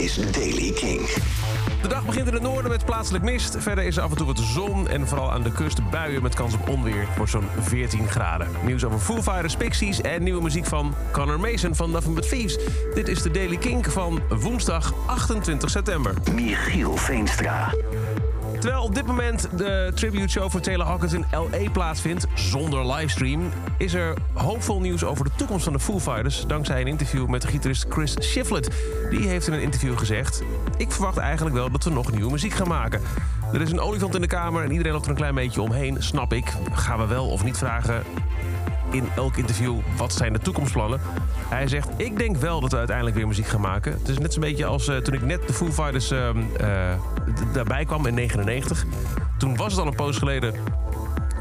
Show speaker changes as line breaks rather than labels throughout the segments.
is Daily King.
De dag begint in het noorden met plaatselijk mist. Verder is er af en toe wat zon en vooral aan de kust buien met kans op onweer voor zo'n 14 graden. Nieuws over Foo Fighters, Pixies en nieuwe muziek van Connor Mason van Nothing But Thieves. Dit is de Daily Kink van woensdag 28 september.
Michiel Veenstra.
Terwijl op dit moment de tribute show voor Taylor Hawkins in L.A. plaatsvindt, zonder livestream, is er hoopvol nieuws over de toekomst van de Foo Fighters. Dankzij een interview met de gitarist Chris Shiflett. Die heeft in een interview gezegd: Ik verwacht eigenlijk wel dat we nog nieuwe muziek gaan maken. Er is een olifant in de kamer en iedereen loopt er een klein beetje omheen, snap ik. Gaan we wel of niet vragen in elk interview wat zijn de toekomstplannen. Hij zegt, ik denk wel dat we uiteindelijk weer muziek gaan maken. Het is net zo'n beetje als eh, toen ik net de Foo Fighters uh, uh, daarbij kwam in 99. Toen was het al een poos geleden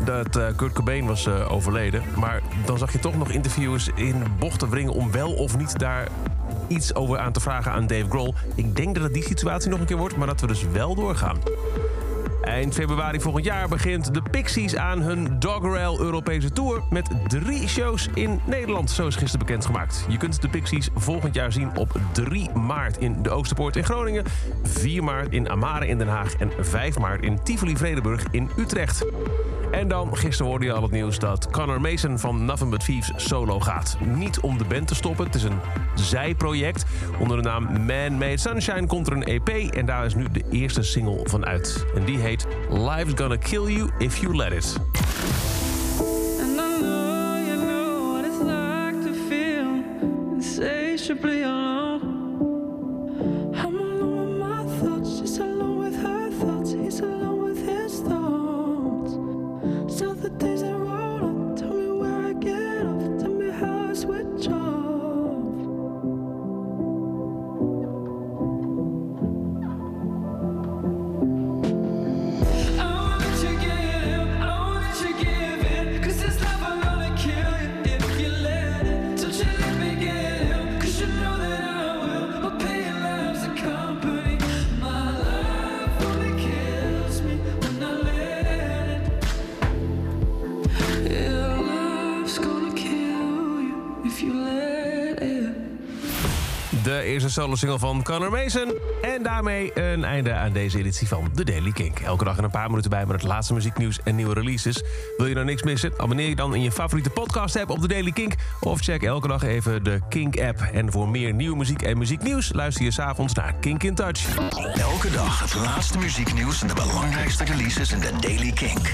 dat uh, Kurt Cobain was overleden. Maar dan zag je toch nog interviews in bochten wringen... om wel of niet daar iets over aan te vragen aan Dave Grohl. Ik denk dat het die situatie nog een keer wordt, maar dat we dus wel doorgaan. Eind februari volgend jaar begint de Pixies aan hun Doggerel Europese Tour... met drie shows in Nederland, zo is gisteren bekendgemaakt. Je kunt de Pixies volgend jaar zien op 3 maart in de Oosterpoort in Groningen... 4 maart in Amare in Den Haag en 5 maart in Tivoli-Vredenburg in Utrecht. En dan, gisteren hoorde je al het nieuws dat Connor Mason van Nothing But Thieves solo gaat. Niet om de band te stoppen, het is een zijproject. Onder de naam Man Made Sunshine komt er een EP en daar is nu de eerste single van uit. En die heet Life's Gonna Kill You If You Let It.
And I
De eerste solo-single van Connor Mason. En daarmee een einde aan deze editie van The Daily Kink. Elke dag een paar minuten bij met het laatste muzieknieuws en nieuwe releases. Wil je nou niks missen? Abonneer je dan in je favoriete podcast-app op The Daily Kink. Of check elke dag even de Kink-app. En voor meer nieuwe muziek en muzieknieuws... luister je s'avonds naar Kink in Touch.
Elke dag het laatste muzieknieuws en de belangrijkste releases in de Daily Kink.